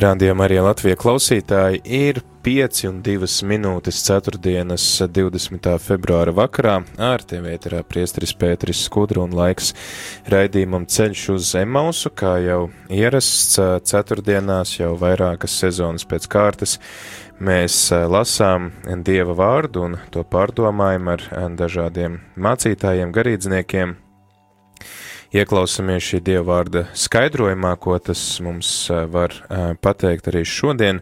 Rādījumā arī Latvijas klausītāji ir 5 un 2 minūtes 4. 20. februāra vakarā ar TV ēterā priesteris Pēteris Skudru un laiks raidījumam ceļš uz Emausu, kā jau ierasts ceturtdienās jau vairākas sezonas pēc kārtas. Mēs lasām Dieva vārdu un to pārdomājam ar dažādiem mācītājiem, garīdzniekiem, ieklausāmies šī dieva vārda skaidrojumā, ko tas mums var pateikt arī šodien,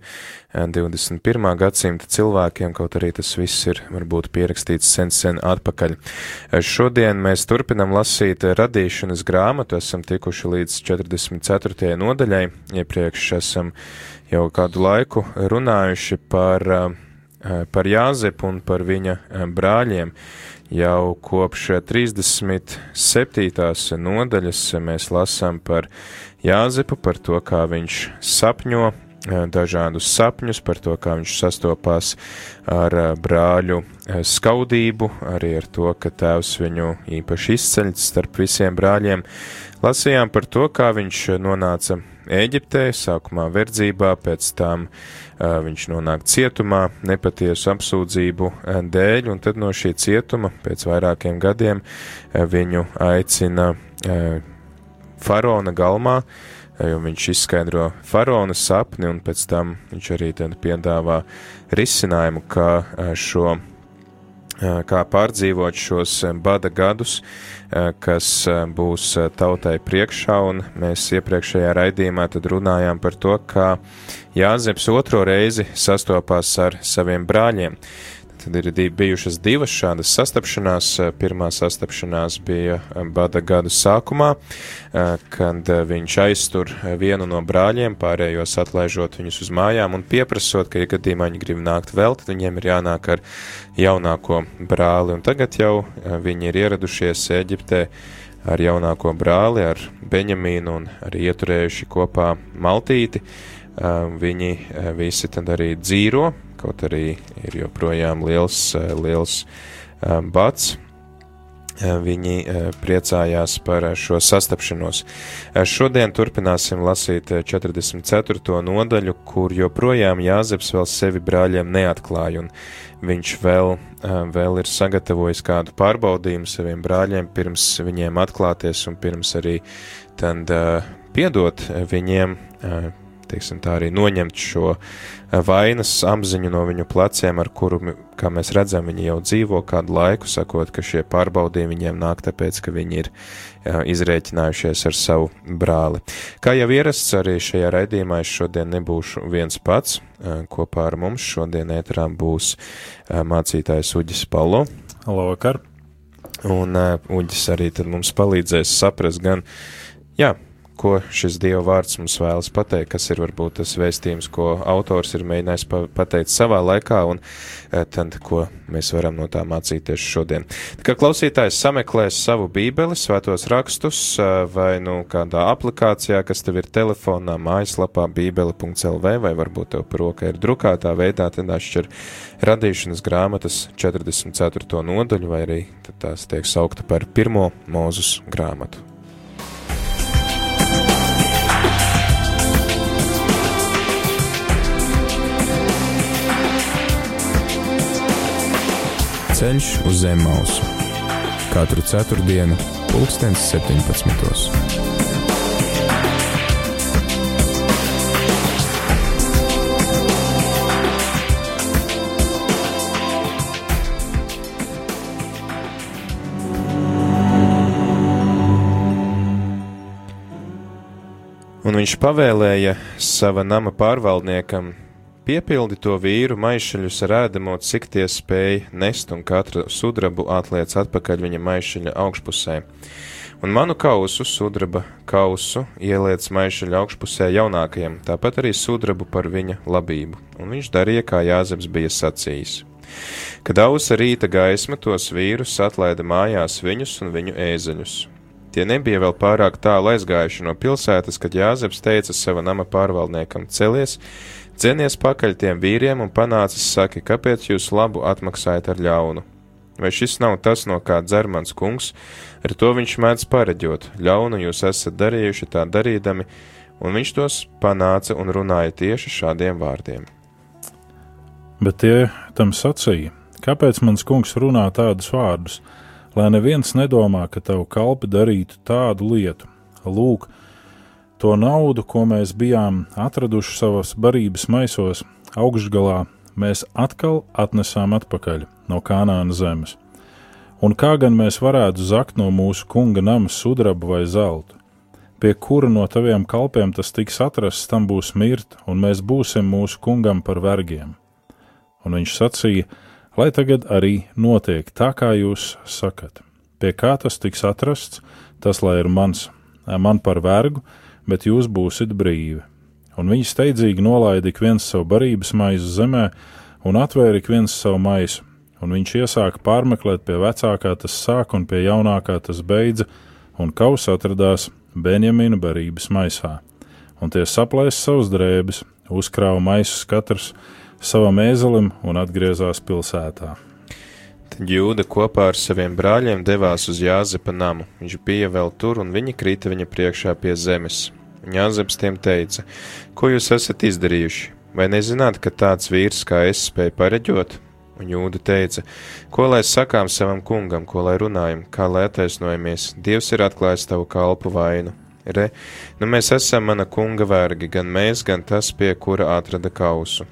21. gadsimta cilvēkiem, kaut arī tas viss ir varbūt pierakstīts sen sen atpakaļ. Šodien mēs turpinam lasīt radīšanas grāmatu, esam tikuši līdz 44. nodaļai, iepriekš esam jau kādu laiku runājuši par, par Jāzepu un par viņa brāļiem. Jau kopš 37. nodaļas mēs lasām par Jāzepu, par to, kā viņš sapņo eh, dažādus sapņus, par to, kā viņš sastopās ar eh, brāļu eh, skaudību, arī ar to, ka tēvs viņu īpaši izceļ starp visiem brāļiem. Lasījām par to, kā viņš nonāca Ēģiptē, sākumā verdzībā, pēc tam viņš nonāk cietumā nepatiesu apsūdzību dēļ, un tad no šī cietuma pēc vairākiem gadiem viņu aicina faraona galmā, jo viņš izskaidro faraona sapni, un pēc tam viņš arī piedāvā risinājumu, kā šo kā pārdzīvot šos bada gadus, kas būs tautai priekšā, un mēs iepriekšējā raidījumā tad runājām par to, kā Jāzeps otro reizi sastopās ar saviem brāļiem. Tad ir bijušas divas šādas sastapšanās. Pirmā sastapšanās bija bada gadu sākumā, kad viņš aiztur vienu no brāļiem, pārējos atlaižot viņus uz mājām un pieprasot, ka, ja gadījumā viņi grib nākt vēl, tad viņiem ir jānāk ar jaunāko brāli. Un tagad jau viņi ir ieradušies Eģiptē ar jaunāko brāli, ar Beņamīnu un arī ieturējuši kopā maltīti. Viņi visi tad arī dzīvo, kaut arī ir joprojām liels, eh, liels eh, bats. Eh, viņi priecājās par šo sastapšanos. Šodien turpināsim lasīt 44. nodaļu, kur joprojām Jāzeps vēl sevi brāļiem neatklāja, un viņš vēl, vēl ir sagatavojis kādu pārbaudījumu saviem brāļiem, pirms viņiem atklāties un pirms arī tad piedot viņiem teiksim, tā arī noņemt šo eh, vainas apziņu no viņu pleciem, ar kuru, kā mēs redzam, viņi jau dzīvo kādu laiku, sakot, ka šie pārbaudījumi viņiem nāk tāpēc, ka viņi ir jā, izrēķinājušies ar savu brāli. Kā jau ierasts arī šajā raidījumā, es šodien nebūšu viens pats, eh, kopā ar mums šodien ēterām būs eh, mācītājs Uģis Palo. Halo, vakar! Un Uģis arī tad mums palīdzēs saprast gan, jā, ko šis Dieva vārds mums vēlas pateikt, kas ir varbūt tas vēstījums, ko autors ir mēģinājis pateikt savā laikā, un eh, tad, ko mēs varam no tā mācīties šodien. Tā kā klausītājs sameklēs savu bībeli, svētos rakstus, eh, vai nu kādā aplikācijā, kas tev ir telefonā, mājaslapā, bībeli.lv, vai varbūt tev par roka ir drukātā veidā, tad atšķir radīšanas grāmatas 44. nodaļu, vai arī tās tiek saukta par pirmo mūzus grāmatu. Ceļš uz zem mausu katru ceturtdienu, pulkstens 17. Un viņš pavēlēja sava nama pārvaldniekam piepildi to vīru maišaļus ar ēdamo, cik tie spēja nest, un katru sudrabu atliec atpakaļ viņa maišaļa augšpusē. Un manu kausu, sudraba kausu, ieliec maišaļa augšpusē jaunākajam, tāpat arī sudrabu par viņa labību, un viņš darīja, kā Jāzeps bija sacījis. Kad ausa rīta gaisma tos vīrus atlaida mājās viņus un viņu ēzeļus, Tie nebija vēl pārāk tālu aizgājuši no pilsētas, kad Jāzeps teica sava nama pārvaldniekam: Celies, dzenies pakaļ tiem vīriem un panācis saki, kāpēc jūs labu atmaksājat ar ļaunu? Vai šis nav tas, no kā dzer mans kungs? Ar to viņš mēdz pareģot, ļaunu jūs esat darījuši tā darīdami, un viņš tos panāca un runāja tieši šādiem vārdiem. Bet tie tam sacīja: Kāpēc mans kungs runā tādus vārdus? lai neviens nedomā, ka tavu kalpi darītu tādu lietu. Lūk, to naudu, ko mēs bijām atraduši savas barības maisos, augšgalā, mēs atkal atnesām atpakaļ no Kanāna zemes. Un kā gan mēs varētu zakt no mūsu kunga nama sudraba vai zelta? Pie kura no taviem kalpiem tas tiks atrasts, tam būs mirt, un mēs būsim mūsu kungam par vergiem. Un viņš sacīja: lai tagad arī notiek tā, kā jūs sakat. Pie kā tas tiks atrasts, tas lai ir mans, man par vergu, bet jūs būsiet brīvi. Un viņi steidzīgi nolaida ik viens savu barības maizi zemē un atvēra ik viens savu maisu, un viņš iesāka pārmeklēt pie vecākā tas sāk un pie jaunākā tas beidza, un kaus atradās Benjamina barības maisā. Un tie saplēs savus drēbes, uzkrāja maisus katrs, savam ēzelim un atgriezās pilsētā. Tad jūda kopā ar saviem brāļiem devās uz Jāzepa namu. Viņš bija vēl tur, un viņi krita viņa priekšā pie zemes. Jāzeps tiem teica: Ko jūs esat izdarījuši? Vai nezināt, ka tāds vīrs kā es spēja pareģot? Un jūda teica: Ko lai sakām savam kungam, ko lai runājam, kā lai attaisnojamies? Dievs ir atklājis tavu kalpu vainu. Re, nu mēs esam mana kunga vergi, gan mēs, gan tas, pie kura atrada kausu.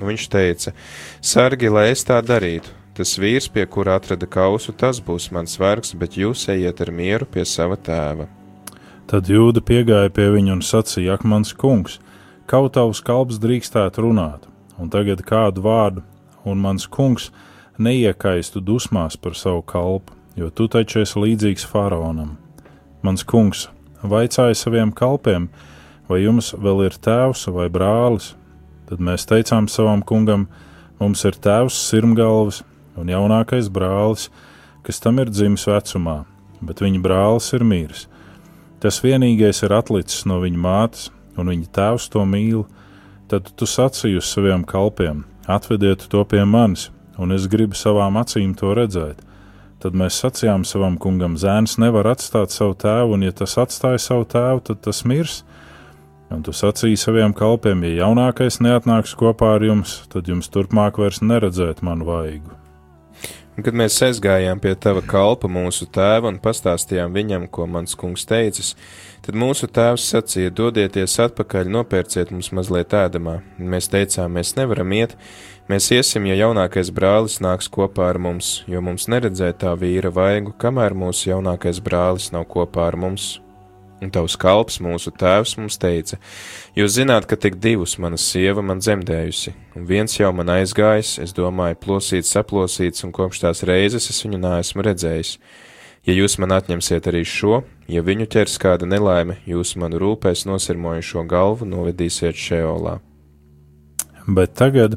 Viņš teica: Sargi, lai es tā darītu. Tas vīrs, pie kura atrada kausu, tas būs mans vergs, bet jūs ejiet ar mieru pie sava tēva. Tad jūda piegāja pie viņa un sacīja: Ak, mans kungs, kaut tavs kalps drīkstētu runāt, un tagad kādu vārdu, un mans kungs neiekaistu dusmās par savu kalpu, jo tu taču esi līdzīgs faraonam. Mans kungs vaicāja saviem kalpiem, vai jums vēl ir tēvs vai brālis, Tad mēs teicām savam kungam, mums ir tēvs sirmgalvs un jaunākais brālis, kas tam ir dzimis vecumā, bet viņa brālis ir mīris. Tas vienīgais ir atlicis no viņa mātes, un viņa tēvs to mīl. Tad tu sacīji uz saviem kalpiem: atvediet to pie manis, un es gribu savām acīm to redzēt. Tad mēs sacījām savam kungam, zēns nevar atstāt savu tēvu, un ja tas atstāja savu tēvu, tad tas mirs. Un tu sacīji saviem kalpiem, ja jaunākais neatnāks kopā ar jums, tad jums turpmāk vairs neredzēt manu vaigu. Un, kad mēs aizgājām pie tava kalpa mūsu tēva un pastāstījām viņam, ko mans kungs teicis, tad mūsu tēvs sacīja: dodieties atpakaļ, nopērciet mums mazliet ēdamā. Mēs teicām, mēs nevaram iet, mēs iesim, ja jaunākais brālis nāks kopā ar mums, jo mums neredzēja tā vīra vaigu, kamēr mūsu jaunākais brālis nav kopā ar mums. Un tavs kalps, mūsu tēvs, mums teica: Jūs zināt, ka tik divus mana sieva man dzemdējusi, un viens jau man aizgājis, es domāju, plosīts, saplosīts, un kopš tās reizes es viņu neesmu redzējis. Ja jūs man atņemsiet arī šo, ja viņu ķers kāda nelaime, jūs manu rūpēs nosirmojušo galvu novedīsiet šeolā. Bet tagad,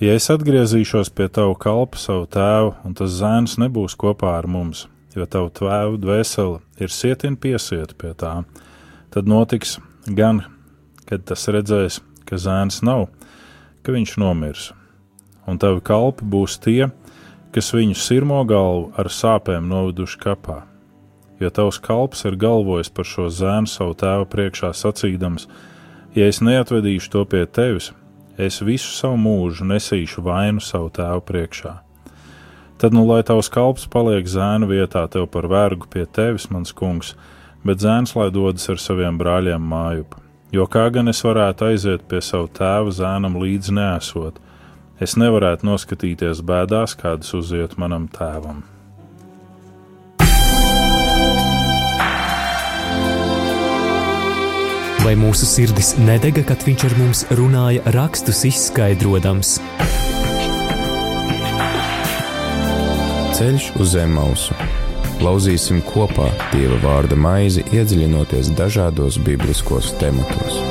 ja es atgriezīšos pie tavu kalpu, savu tēvu, un tas zēns nebūs kopā ar mums, jo tavu tvēvu dvēseli ir sietina piesiet pie tā, tad notiks gan, kad tas redzēs, ka zēns nav, ka viņš nomirs, un tavi kalpi būs tie, kas viņu sirmo galvu ar sāpēm noveduši kapā. Jo tavs kalps ir galvojis par šo zēnu savu tēvu priekšā sacīdams, ja es neatvedīšu to pie tevis, es visu savu mūžu nesīšu vainu savu tēvu priekšā Tad nu lai tavs kalps paliek zēnu vietā tev par vergu pie tevis, mans kungs, bet zēns lai dodas ar saviem brāļiem mājup. Jo kā gan es varētu aiziet pie savu tēva zēnam līdzi nesot, es nevarētu noskatīties bēdās, kādas uziet manam tēvam. Vai mūsu sirdis nedega, kad viņš ar mums runāja, rakstus izskaidrojams. Ceļš uz zem mausu. Lauzīsim kopā Dieva vārda maizi, iedziļinoties dažādos bibliskos tematos.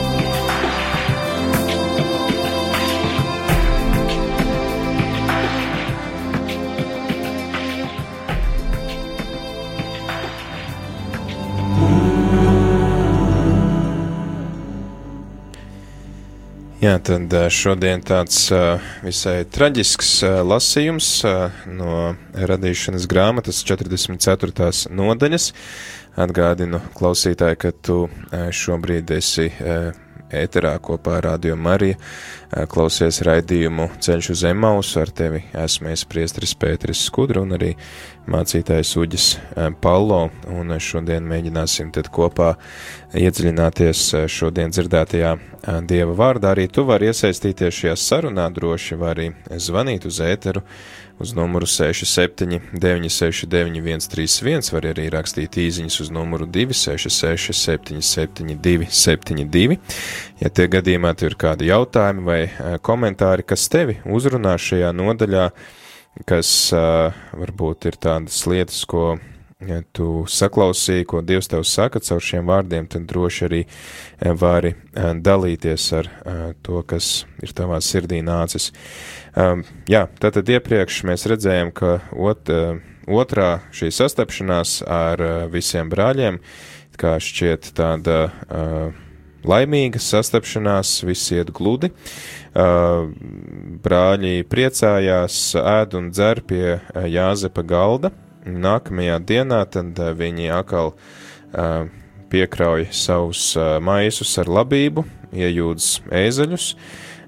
Jā, tad šodien tāds visai traģisks lasījums no radīšanas grāmatas 44. nodaļas. Atgādinu klausītāji, ka tu šobrīd esi ēterā kopā ar Radio Mariju, klausies raidījumu Ceļš uz Emausu, ar tevi esmu es priestris Pēteris Skudra un arī mācītājs Uģis Pallo, un šodien mēģināsim tad kopā iedziļināties šodien dzirdētajā Dieva vārdā. Arī tu vari iesaistīties šajā sarunā, droši vari zvanīt uz ēteru uz numuru 67 969 131, var arī rakstīt īziņas uz numuru 266 772 72. Ja tie gadījumā tev ir kādi jautājumi vai komentāri, kas tevi uzrunā šajā nodaļā, kas uh, varbūt ir tādas lietas, ko ja tu saklausīji, ko Dievs tev saka caur šiem vārdiem, tad droši arī vari dalīties ar to, kas ir tavā sirdī nācis. Um, jā, tātad iepriekš mēs redzējām, ka ot, otrā šī sastapšanās ar visiem brāļiem, kā šķiet tāda uh, laimīga sastapšanās, viss iet gludi. Uh, brāļi priecājās, ēd un dzer pie Jāzepa galda. Nākamajā dienā tad viņi atkal uh, piekrauj savus uh, maisus ar labību, iejūdz ēzeļus.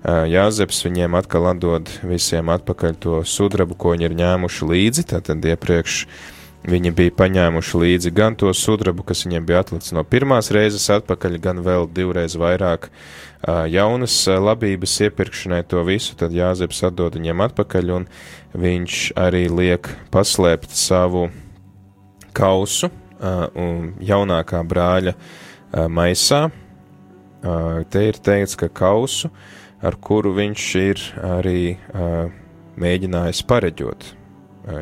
Uh, Jāzeps viņiem atkal atdod visiem atpakaļ to sudrabu, ko viņi ir ņēmuši līdzi, tātad iepriekš viņi bija paņēmuši līdzi gan to sudrabu, kas viņiem bija atlicis no pirmās reizes atpakaļ, gan vēl divreiz vairāk jaunas labības iepirkšanai to visu, tad Jāzeps atdod viņiem atpakaļ, un viņš arī liek paslēpt savu kausu un jaunākā brāļa maisā. Te ir teikts, ka kausu ar kuru viņš ir arī mēģinājis pareģot.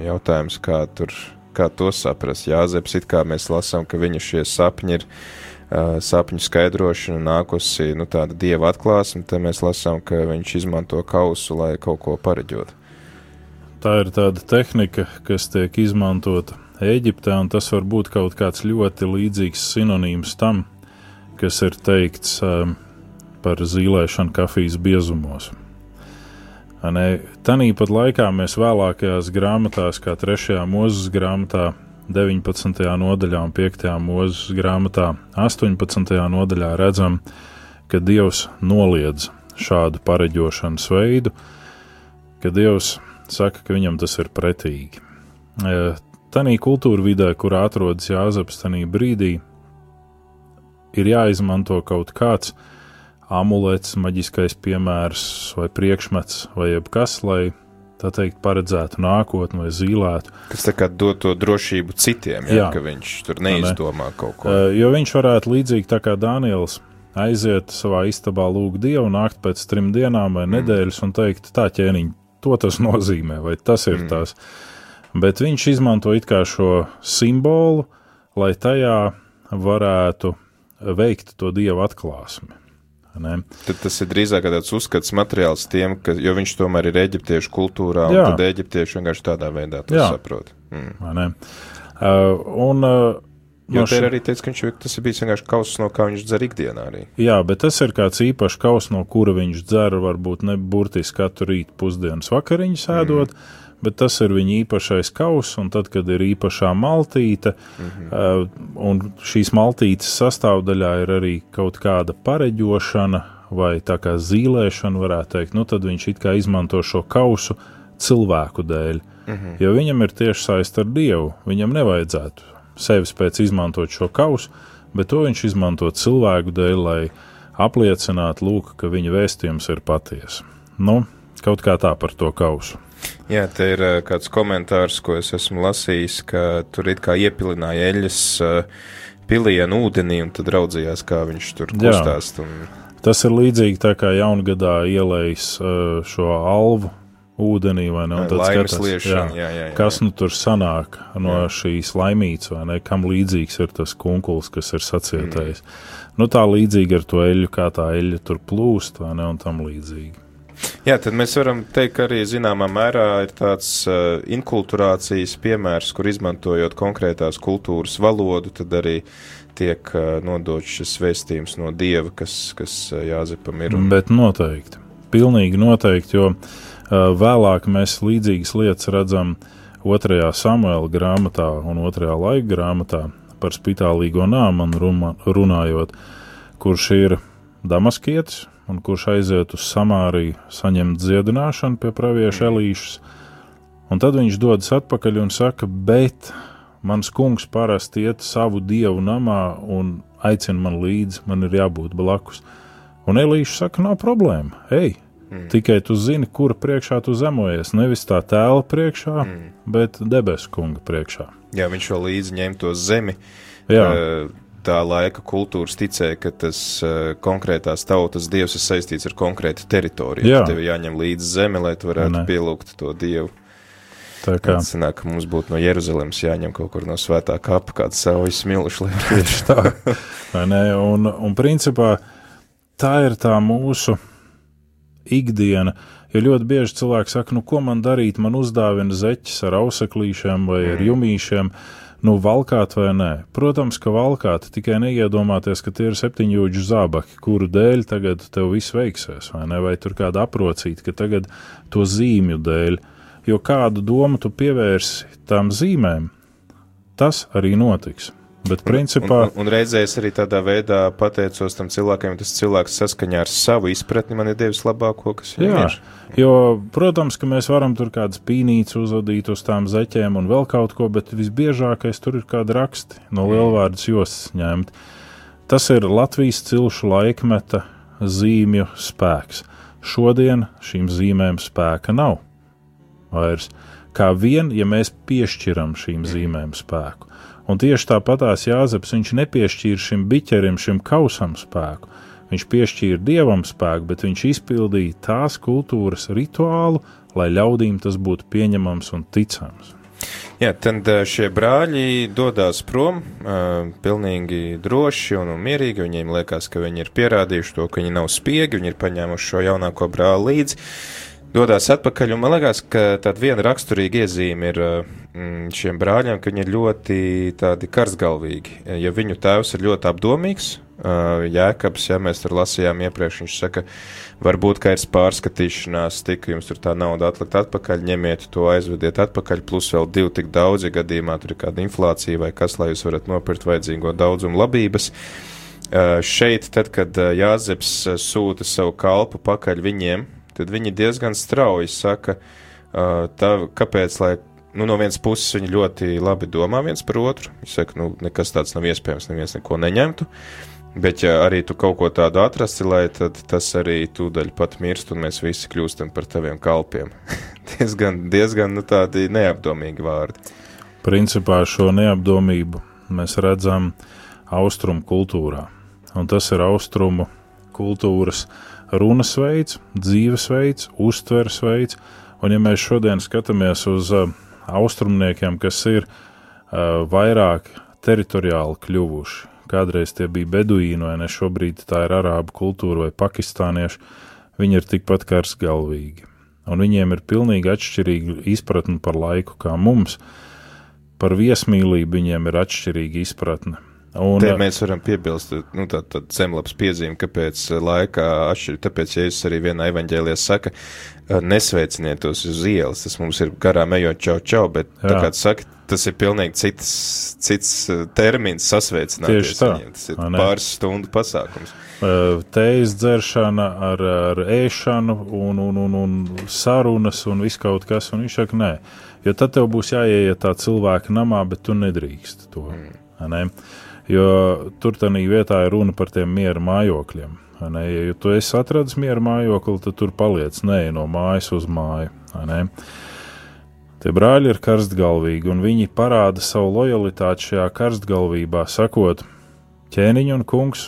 Jautājums, kā, tur, kā to saprast? Jāzeps, it kā mēs lasām, ka viņa šie sapņi ir uh, sapņu skaidrošana nākusi, nu, tāda dieva atklāsme, tad mēs lasām, ka viņš izmanto kausu, lai kaut ko pareģot. Tā ir tāda tehnika, kas tiek izmantota Eģiptē, un tas var būt kaut kāds ļoti līdzīgs sinonīms tam, kas ir teikts um, par zīlēšanu kafijas biezumos. Tāpat laikā mēs vēlākajās grāmatās, kā 3. mūzes grāmatā, 19. nodaļā un 5. mūzes grāmatā, 18. nodaļā redzam, ka Dievs noliedz šādu pareģošanas veidu, ka Dievs saka, ka viņam tas ir pretīgi. Tanī kultūra vidē, kurā atrodas Jāzeps, tanī brīdī, ir jāizmanto kaut kāds amulets, maģiskais piemērs vai priekšmets vai jebkas, lai tā teikt, paredzētu nākotni vai zīlētu. Kas tā kā dod to drošību citiem, ja, jā, ka viņš tur neizdomā ne. kaut ko. Jo viņš varētu līdzīgi tā kā Dāniels aiziet savā istabā lūgt Dievu, nākt pēc trim dienām vai mm. nedēļas un teikt, tā ķēniņ, to tas nozīmē, vai tas ir mm. tas. Bet viņš izmanto it kā šo simbolu, lai tajā varētu veikt to Dieva atklāsmi. Ne? Tad tas ir drīzāk tāds uzskats materiāls tiem, ka, jo viņš tomēr ir eģiptiešu kultūrā, un Jā. tad eģiptieši vienkārši tādā veidā to saprot. Mm. Uh, un, uh, Jo no te ir arī teicis, ka viņš, tas ir bijis vienkārši kauss, no kā viņš dzer ikdienā arī. Jā, bet tas ir kāds īpašs kauss, no kura viņš dzer varbūt ne burtiski katru rītu pusdienas vakariņu sēdot, mm bet tas ir viņa īpašais kauss, un tad, kad ir īpašā maltīte, -hmm. uh, un šīs maltītes sastāvdaļā ir arī kaut kāda pareģošana vai tā kā zīlēšana, varētu teikt, nu tad viņš it kā izmanto šo kausu cilvēku dēļ, -hmm. jo viņam ir tieši saist ar Dievu, viņam nevajadzētu sevis pēc izmantot šo kausu, bet to viņš izmanto cilvēku dēļ, lai apliecinātu, lūk, ka viņa vēstījums ir patiesa. Nu, kaut kā tā par to kausu. Jā, te ir uh, kāds komentārs, ko es esmu lasījis, ka tur it kā iepilināja eļas uh, pilienu ūdenī un tad raudzījās, kā viņš tur kustās. Un... Tas ir līdzīgi tā kā jaungadā ielējis uh, šo alvu ūdenī, vai ne? Laimes liešana, jā, jā, jā. Kas nu tur sanāk no jā. šīs laimītes, vai ne? Kam līdzīgs ir tas kunkuls, kas ir sacietējis. Mm. Nu tā līdzīgi ar to eļu, kā tā eļa tur plūst, vai ne? Un tam līdzīgi. Jā, tad mēs varam teikt, ka arī zināmā mērā ir tāds uh, inkulturācijas piemērs, kur izmantojot konkrētās kultūras valodu, tad arī tiek uh, nodots šis vēstījums no dieva, kas, kas uh, Jāzepam ir. Un... Bet noteikti, pilnīgi noteikti, jo uh, Vēlāk mēs līdzīgas lietas redzam otrajā samuēla grāmatā un otrajā laika grāmatā par spitālīgo nāmanu runājot, kurš ir damaskietis un kurš aiziet uz Samāriju saņemt dziedināšanu pie pravieša Elīšas. Un tad viņš dodas atpakaļ un saka, bet mans kungs parasti iet savu dievu namā un aicina man līdzi, man ir jābūt blakus. Un Elīša saka, nav problēma, ej, Mm. Tikai tu zini, kura priekšā tu zemojies. Nevis tā tēla priekšā, mm. bet debesu kunga priekšā. Jā, viņš vēl līdzi ņem to zemi. Jā. Tā laika kultūras ticēja, ka tas uh, konkrētās tautas dievs ir saistīts ar konkrētu teritoriju. Jā. Tev jāņem līdzi zeme, lai tu varētu ne. pielūgt to dievu. Tā kā tas sanāk, ka mums būtu no Jeruzalemes jāņem kaut kur no svētā kapa kāds savs smilšs, lai tieši tā. Vai ne? Un, un principā tā ir tā mūsu ikdiena. Jo ļoti bieži cilvēki saka, nu, ko man darīt, man uzdāvina zeķis ar auseklīšiem vai ar mm. Nu, valkāt vai nē? Protams, ka valkāt, tikai neiedomāties, ka tie ir septiņjūdžu zābaki, kuru dēļ tagad tev viss veiksies, vai ne? Vai tur kāda aprocīta, ka tagad to zīmju dēļ, jo kādu domu tu pievērsi tām zīmēm, tas arī notiks. Bet, principā, un, un, un reizēs arī tādā veidā pateicos tam cilvēkam, tas cilvēks saskaņā ar savu izpratni man ir devis labāko, kas viņam jā, ir. Jo, protams, ka mēs varam tur kādas pīnītes uzvadīt uz tām zeķēm un vēl kaut ko, bet visbiežākais tur ir kādi raksti no lielvārdas jostas ņemt. Tas ir Latvijas cilšu laikmeta zīmju spēks. Šodien šīm zīmēm spēka nav vairs. Kā vien, ja mēs piešķiram šīm zīmēm spēku. Un tieši tāpatās Jāzeps viņš nepiešķīra šim biķerim, šim kausam spēku. Viņš piešķīra dievam spēku, bet viņš izpildīja tās kultūras rituālu, lai ļaudīm tas būtu pieņemams un ticams. Jā, tad šie brāļi dodas prom uh, pilnīgi droši un, un mierīgi. Viņiem liekas, ka viņi ir pierādījuši to, ka viņi nav spiegi, viņi ir paņēmuši šo jaunāko brāli līdzi dodas atpakaļ. Man liekas, ka tāda viena raksturīga iezīme ir mm, šiem brāļiem, ka viņi ir ļoti karstgalvīgi. Ja viņu tēvs ir ļoti apdomīgs, Jēkabs, ja mēs tur lasījām iepriekš, viņš saka, varbūt, ka ir pārskatīšanās, tik jums tur tā nauda atlikt atpakaļ, ņemiet to, aizvediet atpakaļ, plus vēl divi tik daudz, ja gadījumā tur ir kāda inflācija vai kas, lai jūs varat nopirkt vajadzīgo daudzumu labības. Uh, šeit, tad, kad Jāzeps sūta savu kalpu pakaļ viņiem, tad viņi diezgan strauji saka, uh, tā, kāpēc, lai, nu, no vienas puses viņi ļoti labi domā viens par otru, viņi saka, nu, nekas tāds nav iespējams, neviens neko neņemtu, bet ja arī tu kaut ko tādu atrasti, lai tad tas arī tūdaļ pat mirst un mēs visi kļūstam par taviem kalpiem. diezgan, diezgan, nu, tādi neapdomīgi vārdi. Principā šo neapdomību mēs redzam austrumu kultūrā, un tas ir austrumu kultūras uh, runas veids, dzīvesveids, uztveres veids. Un, ja mēs šodien skatāmies uz uh, austrumniekiem, kas ir uh, vairāk teritoriāli kļuvuši, kādreiz tie bija beduīni, vai ne šobrīd tā ir arābu kultūra vai pakistānieši, viņi ir tikpat karsgalvīgi. Un viņiem ir pilnīgi atšķirīga izpratne par laiku kā mums. Par viesmīlību viņiem ir atšķirīga izpratne. Un, Te mēs varam piebilst, nu, tā, tā zemlaps piezīme, kāpēc laikā atšķir, tāpēc Jēzus arī vienā evaņģēlijā saka, nesveiciniet tos uz ielas, tas mums ir garām ejot čau čau, bet Jā. tā kā saka, tas ir pilnīgi cits, cits termins sasveicināties. Tieši tā. Viņiem. Tas ir pāris stundu pasākums. Tējas dzeršana ar, ar ēšanu un, un, un, un sarunas un viss kaut kas, un viņš saka, nē, jo tad tev būs jāieiet tā cilvēka namā, bet tu nedrīkst to. Mm. Ne? Jo tur tādā vietā ir runa par tiem miera mājokļiem. Ne? Ja tu esi atradis miera mājokli, tad tur paliec ne no mājas uz māju. Tie brāļi ir karstgalvīgi, un viņi parāda savu lojalitāti šajā karstgalvībā, sakot, ķēniņš un kungs,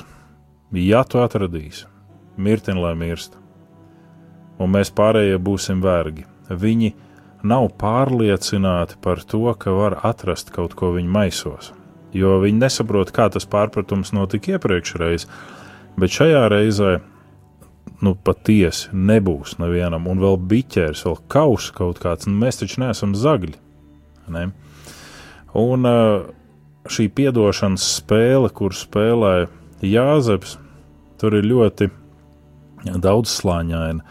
ja tu atradīsi, mirtin lai mirst, un mēs pārējie būsim vergi. Viņi nav pārliecināti par to, ka var atrast kaut ko viņa maisos, jo viņi nesaprot, kā tas pārpratums notika iepriekšreiz, bet šajā reizē nu, patiesi nebūs nevienam, un vēl biķērs, vēl kaus kaut kāds, un mēs taču neesam zagļi. Ne? Un šī piedošanas spēle, kur spēlē Jāzeps, tur ir ļoti daudz slāņaina.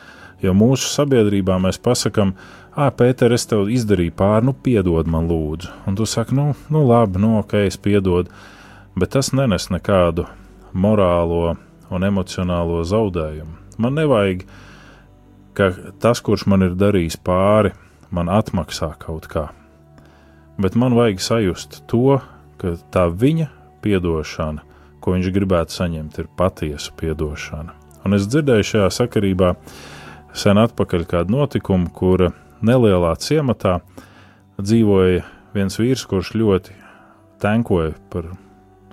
Jo mūsu sabiedrībā mēs pasakām, ah, Pēter, es tev izdarīju pāri, nu, piedod man, lūdzu. Un tu saki, nu, nu labi, nu, ok, es piedodu. Bet tas nenes nekādu morālo un emocionālo zaudējumu. Man nevajag, ka tas, kurš man ir darījis pāri, man atmaksā kaut kā. Bet man vajag sajust to, ka tā viņa piedošana, ko viņš gribētu saņemt, ir patiesa piedošana. Un es dzirdēju šajā sakarībā sen atpakaļ kādu notikumu, kur nelielā ciematā dzīvoja viens vīrs, kurš ļoti tenkoja par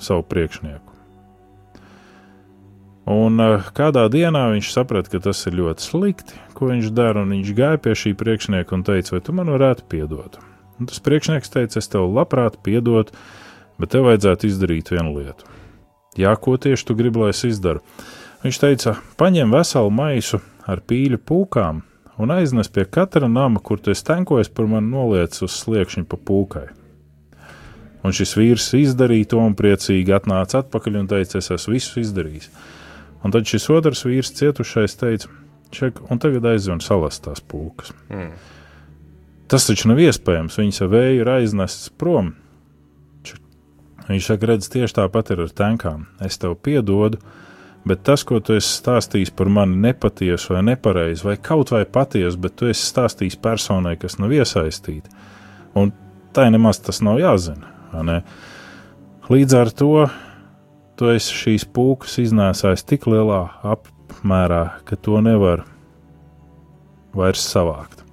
savu priekšnieku. Un uh, kādā dienā viņš saprata, ka tas ir ļoti slikti, ko viņš dara, un viņš gāja pie šī priekšnieka un teica, vai tu man varētu piedot. Un tas priekšnieks teica, es tev labprāt piedotu, bet tev vajadzētu izdarīt vienu lietu. Jā, ko tieši tu gribi, lai es izdaru? Viņš teica, paņem veselu maisu ar pīļu pūkām un aiznes pie katra nama, kur tu esi tenkojies par mani noliec uz sliekšņa pa pūkai. Un šis vīrs izdarīja to un priecīgi atnāca atpakaļ un teica, es esmu visu izdarījis. Un tad šis otrs vīrs cietušais teica, ček, un tagad aizjūta un salast tās pūkas. Mm. Tas taču nav iespējams. Viņas ar vēju ir aiznestas prom. Ček. Viņš saka, redz, tieši tāpat ir ar tankām. Es tev piedodu, bet tas, ko tu esi stāstījis par mani nepatiesu vai nepareizi, vai kaut vai patiesu, bet tu esi stāstījis personai, kas nav iesaistīta. Un tai nemaz tas nav jāzina. Līdz ar to tu esi šīs pūkas iznēsājis tik lielā apmērā, ka to nevar vairs savākt.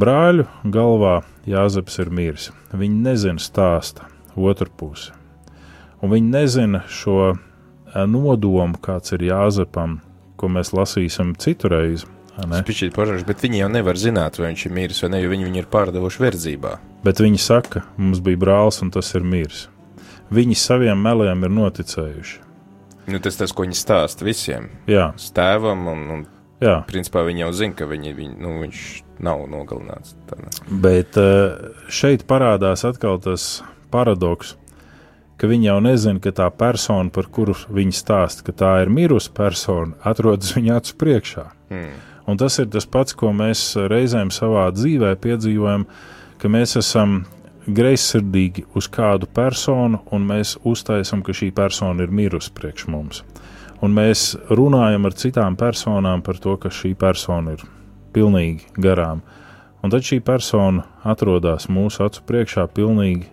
Brāļu galvā Jāzeps ir miris. Viņi nezina stāsta otru pusi, un viņi nezina šo nodomu, kāds ir Jāzepam, ko mēs lasīsim citu reizi. Spičīt, požars, bet viņi jau nevar zināt, vai viņš ir miris vai ne, jo viņi viņu ir pārdevuši verdzībā. Bet viņi saka, mums bija brālis un tas ir miris viņi saviem meliem ir noticējuši. Nu, tas tas, ko viņi stāsta visiem. Jā. Tēvam, un, un Jā. principā viņi jau zina, ka viņi, viņi, nu, viņš nav nogalināts. Bet eh, šeit parādās atkal tas paradoks, ka viņi jau nezina, ka tā persona, par kuru viņi stāsta, ka tā ir mirusi persona, atrodas viņa acu priekšā. Hmm. Un tas ir tas pats, ko mēs reizēm savā dzīvē piedzīvojam, ka mēs esam greizsirdīgi uz kādu personu, un mēs uztaisām, ka šī persona ir mirusi priekš mums. Un mēs runājam ar citām personām par to, ka šī persona ir pilnīgi garām. Un tad šī persona atrodas mūsu acu priekšā, pilnīgi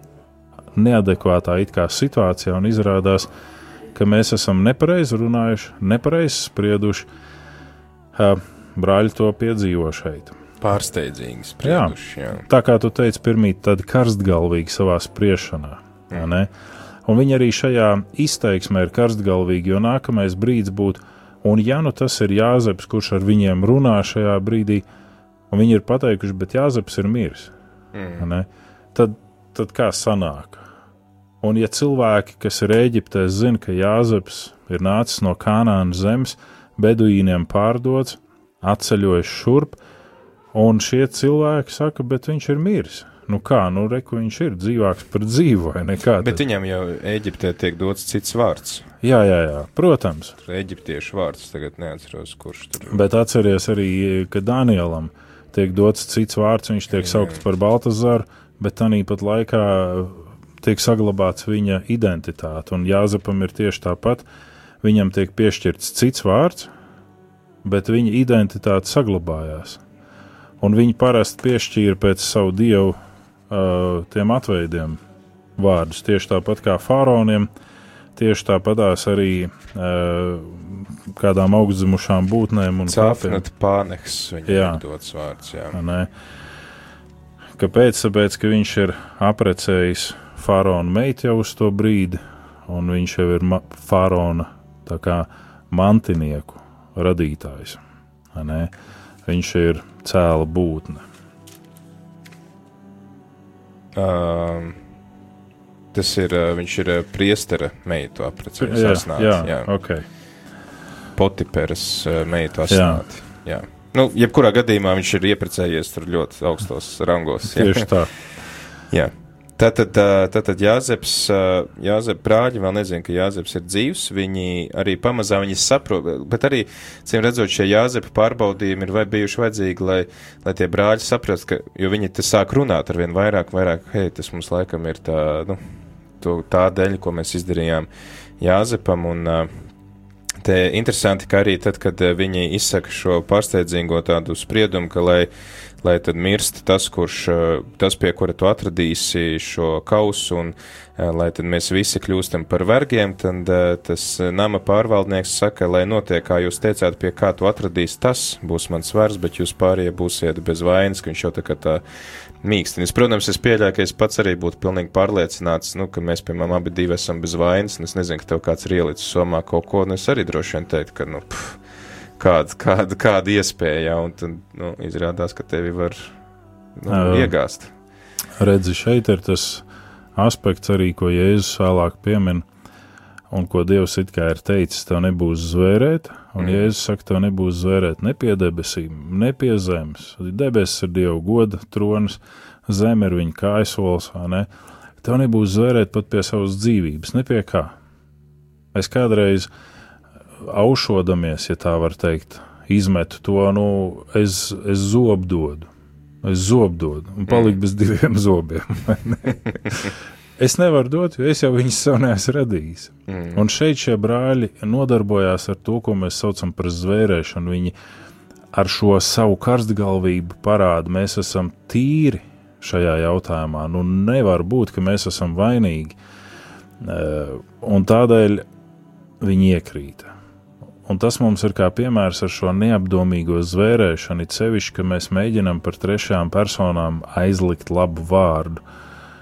neadekvātā situācijā, un izrādās, ka mēs esam nepareizi runājuši, nepareizi sprieduši. Brāļi to piedzīvo šeit pārsteidzīgi sprieduši. Jā. Jā. Tā kā tu teici, pirmīt tādi karstgalvīgi savā spriešanā. Mm. Un viņi arī šajā izteiksmē ir karstgalvīgi, jo nākamais brīdis būtu, un ja nu tas ir Jāzeps, kurš ar viņiem runā šajā brīdī, un viņi ir pateikuši, bet Jāzeps ir miris, mm. tad, tad kā sanāk? Un ja cilvēki, kas ir Eģiptē, zina, ka Jāzeps ir nācis no Kanānas zemes, beduīniem pārdots, atceļojis šurp, Un šie cilvēki saka, bet viņš ir miris. Nu kā, nu reku viņš ir dzīvāks par dzīvu vai nekā. Bet viņam jau Eģiptē tiek dots cits vārds. Jā, jā, jā, protams. Eģiptiešu vārds tagad neatceros, kurš tur. Bet atceries arī, ka Danielam tiek dots cits vārds, viņš tiek saukts par Baltazaru, bet tanī pat laikā tiek saglabāts viņa identitāte. Un Jāzepam ir tieši tāpat, viņam tiek piešķirts cits vārds, bet viņa identitāte saglabājās un viņi parasti piešķīra pēc savu dievu uh, tiem atveidiem vārdus. Tieši tāpat kā faraoniem, tieši tāpatās arī uh, kādām augstzimušām būtnēm. Cāfnat pāneks, viņam dots vārds, jā. Ne? Kāpēc? Tāpēc, ka viņš ir aprecējis faraonu meitu jau uz to brīdi, un viņš jau ir faraona mantinieku radītājs. Viņš ir cēla būtne. Um, tas ir, uh, viņš ir uh, priestera meitu apprecējis. jā, asnāts, jā, jā. ok. Potiperas uh, meitu asnāti. Jā. Nu, jebkurā gadījumā viņš ir ieprecējies tur ļoti augstos rangos. jā. Tieši tā. Jā. Tātad, tātad Jāzeps, ā, Jāzep brāļi vēl nezina, ka Jāzeps ir dzīvs, viņi arī pamazām viņi saprot, bet arī, cīm redzot, šie Jāzepa pārbaudījumi ir vai bijuši vajadzīgi, lai, lai tie brāļi saprast, ka, jo viņi te sāk runāt ar vien vairāk, vairāk, hei, tas mums laikam ir tā, nu, to, tā dēļ, ko mēs izdarījām Jāzepam, un te interesanti, ka arī tad, kad viņi izsaka šo pārsteidzīgo tādu spriedumu, ka, lai, lai tad mirst tas, kurš, eh, tas pie kura tu atradīsi šo kausu, un eh, lai tad mēs visi kļūstam par vergiem, tad eh, tas nama pārvaldnieks saka, lai notiek, kā jūs teicāt, pie kā tu atradīsi, tas būs mans svars, bet jūs pārējie būsiet bez vainas, ka viņš jau tā kā tā mīkstinis. Protams, es pieļauju, ka es pats arī būtu pilnīgi pārliecināts, nu, ka mēs, piemēram, abi divi esam bez vainas, un es nezinu, ka tev kāds ir ielicis somā kaut ko, un es arī droši vien teiktu, ka, nu, pff, kāda, kāda, kāda iespēja, un tad, nu, izrādās, ka tevi var, nu, iegāzt. Redzi, šeit ir tas aspekts arī, ko Jēzus vēlāk piemin, un ko Dievs it kā ir teicis, tev nebūs zvērēt, un Mm. Jēzus saka, tev nebūs zvērēt ne pie debesīm, ne pie zemes. Debesis ir Dieva goda tronis, zeme ir viņa kaisols, vai ne? Tev nebūs zvērēt pat pie savas dzīvības, ne pie kā. Es kādreiz aušodamies, ja tā var teikt, izmetu to, nu, es, es zobdodu. Es zobdodu un paliku mm. bez diviem zobiem. es nevaru dot, jo es jau viņus sev neesmu radījis. Mm. Un šeit šie brāļi nodarbojās ar to, ko mēs saucam par zvērēšanu. Viņi ar šo savu karstgalvību parāda, mēs esam tīri šajā jautājumā. Nu, nevar būt, ka mēs esam vainīgi. Eh, Un tādēļ viņi iekrīta. Un tas mums ir kā piemērs ar šo neapdomīgo zvērēšanu, it sevišķi, ka mēs mēģinām par trešām personām aizlikt labu vārdu,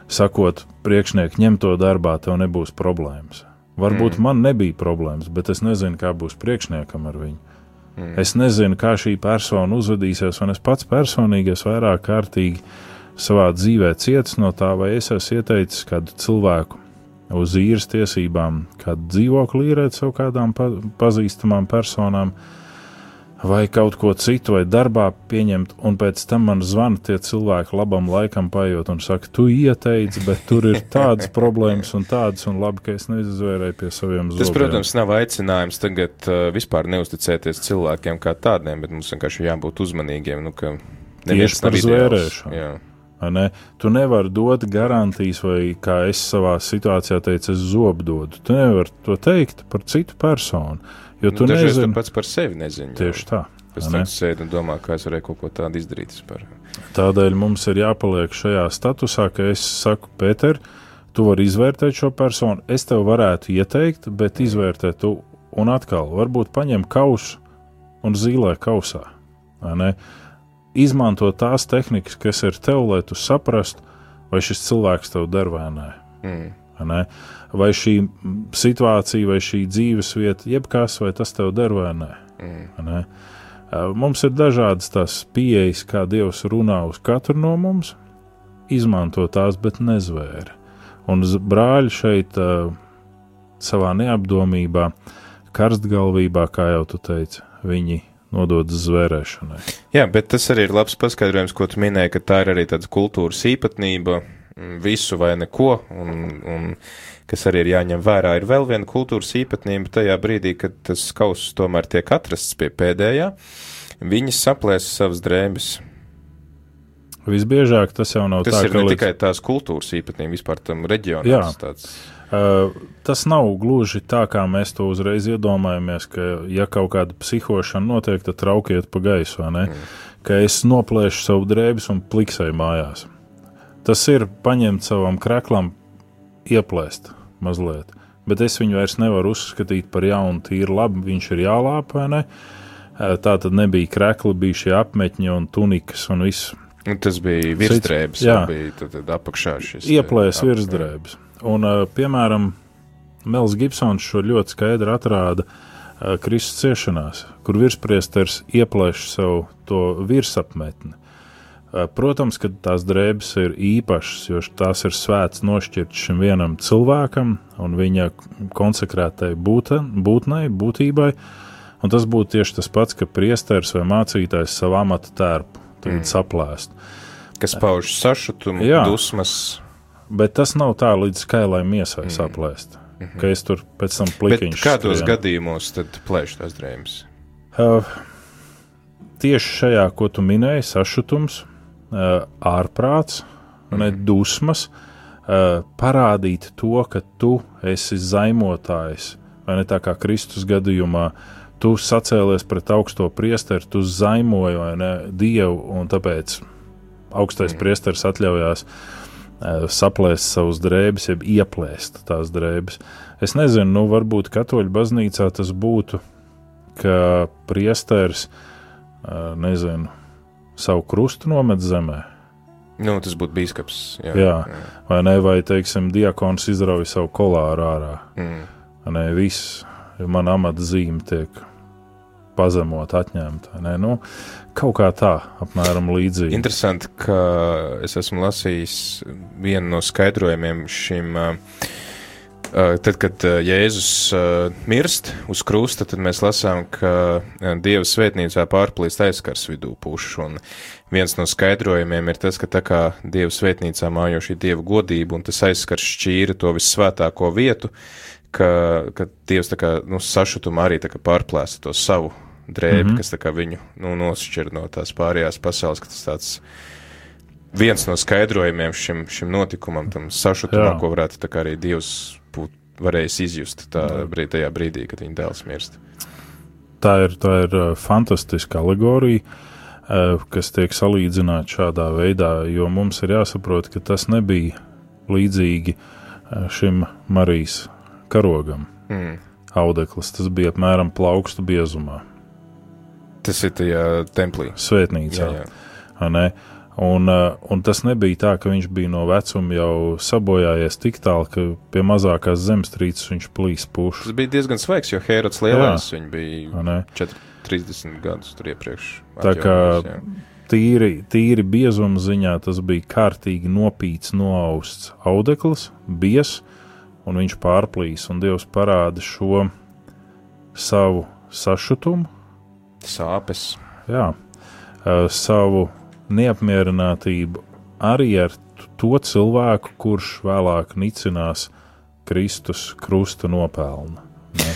sakot, priekšnieki ņem to darbā, tev nebūs problēmas. Varbūt mm. man nebija problēmas, bet es nezinu, kā būs priekšniekam ar viņu. Mm. Es nezinu, kā šī persona uzvedīsies, un es pats personīgi esmu vairāk kārtīgi savā dzīvē cietis no tā, vai es esmu ieteicis kādu cilvēku uz īres tiesībām, kādu dzīvokli īrēt sev kādām pa pazīstamām personām, vai kaut ko citu, vai darbā pieņemt, un pēc tam man zvana tie cilvēki labam laikam paiet un saka, tu ieteici, bet tur ir tādas problēmas un tādas, un labi, ka es neizvērēju pie saviem zobiem. Tas, protams, nav aicinājums tagad uh, vispār neusticēties cilvēkiem kā tādiem, bet mums vienkārši jābūt uzmanīgiem, nu, ka neviens nav ideāls. Ne? Tu nevari dot garantijas, vai kā es savā situācijā teicu, es zobdodu. Tu nevari to teikt par citu personu, jo tu Nu, dažreiz tu nezini. pats par sevi nezini. Tieši tā. Pēc tam sēdi un domā, kā es varēju kaut ko tādu izdarīt vispār. Tādēļ mums ir jāpaliek šajā statusā, ka es saku, Pēter, tu vari izvērtēt šo personu, es tev varētu ieteikt, bet izvērtē tu un atkal varbūt paņem kausu un zīlē kausā. vai ne? Izmanto tās tehnikas, kas ir tev, lai tu saprastu, vai šis cilvēks tev der vai nē. Mm. Vai, ne? vai šī situācija, vai šī dzīves vieta, jebkas, vai tas tev der vai nē. Mm. ne? Mums ir dažādas tās pieejas, kā Dievs runā uz katru no mums, izmanto tās, bet nezvēra. Un brāļi šeit savā neapdomībā, karstgalvībā, kā jau tu teici, viņi nododas zvērēšanai. Jā, bet tas arī ir labs paskaidrojums, ko tu minēji, ka tā ir arī tāda kultūras īpatnība, mm, visu vai neko, un, un kas arī ir jāņem vērā. Ir vēl viena kultūras īpatnība tajā brīdī, kad tas kauss tomēr tiek atrasts pie pēdējā. Viņi saplēs savas drēbes. Visbiežāk tas jau nav Tas tā, ir ne līdz- tikai tās kultūras īpatnība, vispār tam reģionam. Tāds, tas nav gluži tā, kā mēs to uzreiz iedomājamies, ka, ja kaut kāda psihošana notiek, tad traukiet pa gaisu, vai ne? Mm. Ka es noplēšu savu drēbes un pliksēju mājās. Tas ir paņemt savam kreklam, ieplēst mazliet, bet es viņu vairs nevaru uzskatīt par jaunu, tīru labu, viņš ir jālāpa, vai ne? Uh, Tā tad nebija krekli, bija šie apmetņi un tunikas un viss. Un tas bija virsdrēbes, Jā. bija tad, tad apakšā šis. ieplēs ap- virsdrēbes. Un, uh, piemēram, Mels Gibsons šo ļoti skaidri atrāda uh, Kristus ciešanās, kur virspriesteris ieplēš sev to virsapmetni. Protams, ka tās drēbes ir īpašas, jo tās ir svēts nošķirts šim vienam cilvēkam un viņa konsekrētai būtnei, būtībai, un tas būtu tieši tas pats, ka priesteris vai mācītājs savu amatu tērpu mm. saplēst. Kas pauž sašutumu, Jā. dusmas. Bet tas nav tā līdz skailai miesai mm. saplēst. Mm -hmm. Ka es tur pēc tam plikiņš. Kādos skrienu. gadījumos tad plēš tās drēbes? Uh, tieši šajā, ko tu minēji, sašutums, uh, ārprāts, mm -hmm. ne dusmas, uh, parādīt to, ka tu esi zaimotājs, vai ne tā kā Kristus gadījumā, tu sacēlies pret augsto priesteri, tu zaimoji ne Dievu, un tāpēc augstais mm. priesteris atļaujās uh, saplēst savus drēbes, jeb ieplēst tās drēbes. Es nezinu, nu, varbūt katoļu baznīcā tas būtu, ka priesteris, eh, nezinu, savu krustu nomet zemē. Nu, tas būtu biskups. Jā, jā. jā. vai ne? Vai, teiksim, diakons izrauj savu kolāru ārā. Mm. Nē, viss, man amata zīme tiek pazemot, atņemt. Nu, kaut kā tā, apmēram līdzīgi. Interesanti, ka es esmu lasījis vienu no skaidrojumiem šim. Uh, Tad, kad Jēzus mirst uz krusta, tad mēs lasām, ka Dieva svētnīcā pārplīst aizskars vidū pušu. Un viens no skaidrojumiem ir tas, ka tā kā Dieva svētnīcā mājo šī Dieva godība un tas aizskars šķīra to vissvētāko vietu, ka, ka Dievs kā nu, sašutumā arī pārplēsta to savu drēbi, mm -hmm. kas viņu nu, nošķir no tās pārējās pasaules, tas tāds viens no skaidrojumiem šim, šim notikumam, tam sašutumam, ko varētu arī Dievs būt varējis izjust tā brīd, tajā brīdī, kad viņa dēls mirst. Tā ir, tā ir uh, fantastiska alegorija, uh, kas tiek salīdzināta šādā veidā, jo mums ir jāsaprot, ka tas nebija līdzīgi uh, šim Marijas karogam. Mm. Audeklis tas bija apmēram plaukstu biezumā. Tas ir tajā templī. Svētnīcā. Jā, jā. Un, uh, un tas nebija tā, ka viņš bija no vecuma jau sabojājies tik tālu, ka pie mazākās zemestrīces viņš plīs pušu. Tas bija diezgan svaigs, jo Hērods Lielais viņa bija 4, 30 gadus tur iepriekš. Tā kā jā. tīri, tīri biezuma ziņā tas bija kārtīgi nopīts, noausts audeklis, bies, un viņš pārplīs, un Dievs parāda šo savu sašutumu, sāpes. Jā, savu neapmierinātību arī ar to cilvēku, kurš vēlāk nicinās Kristus krusta nopelnu. Ne?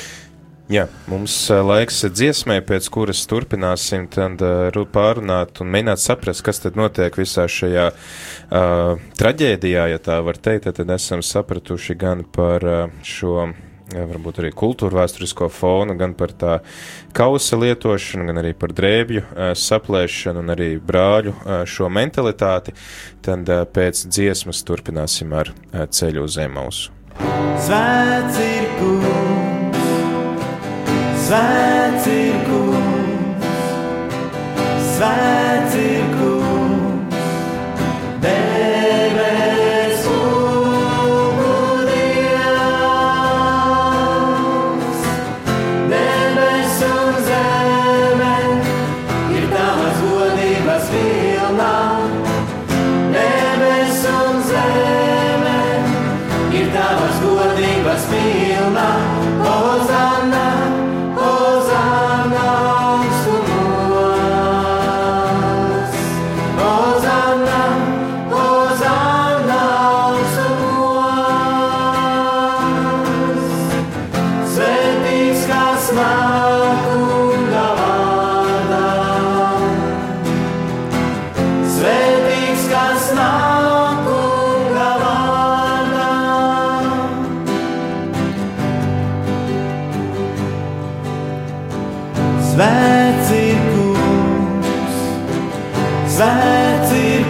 Jā, mums laiks dziesmai, pēc kuras turpināsim tad, uh, pārunāt un mēģināt saprast, kas tad notiek visā šajā uh, traģēdijā, ja tā var teikt. Tad esam sapratuši gan par uh, šo varbūt arī kultūra vēsturisko fonu, gan par tā kausa lietošanu, gan arī par drēbju saplēšanu un arī brāļu šo mentalitāti, tad pēc dziesmas turpināsim ar ceļu uz Emausu. Svēts ir kungs, svēts ir kungs, svēts ir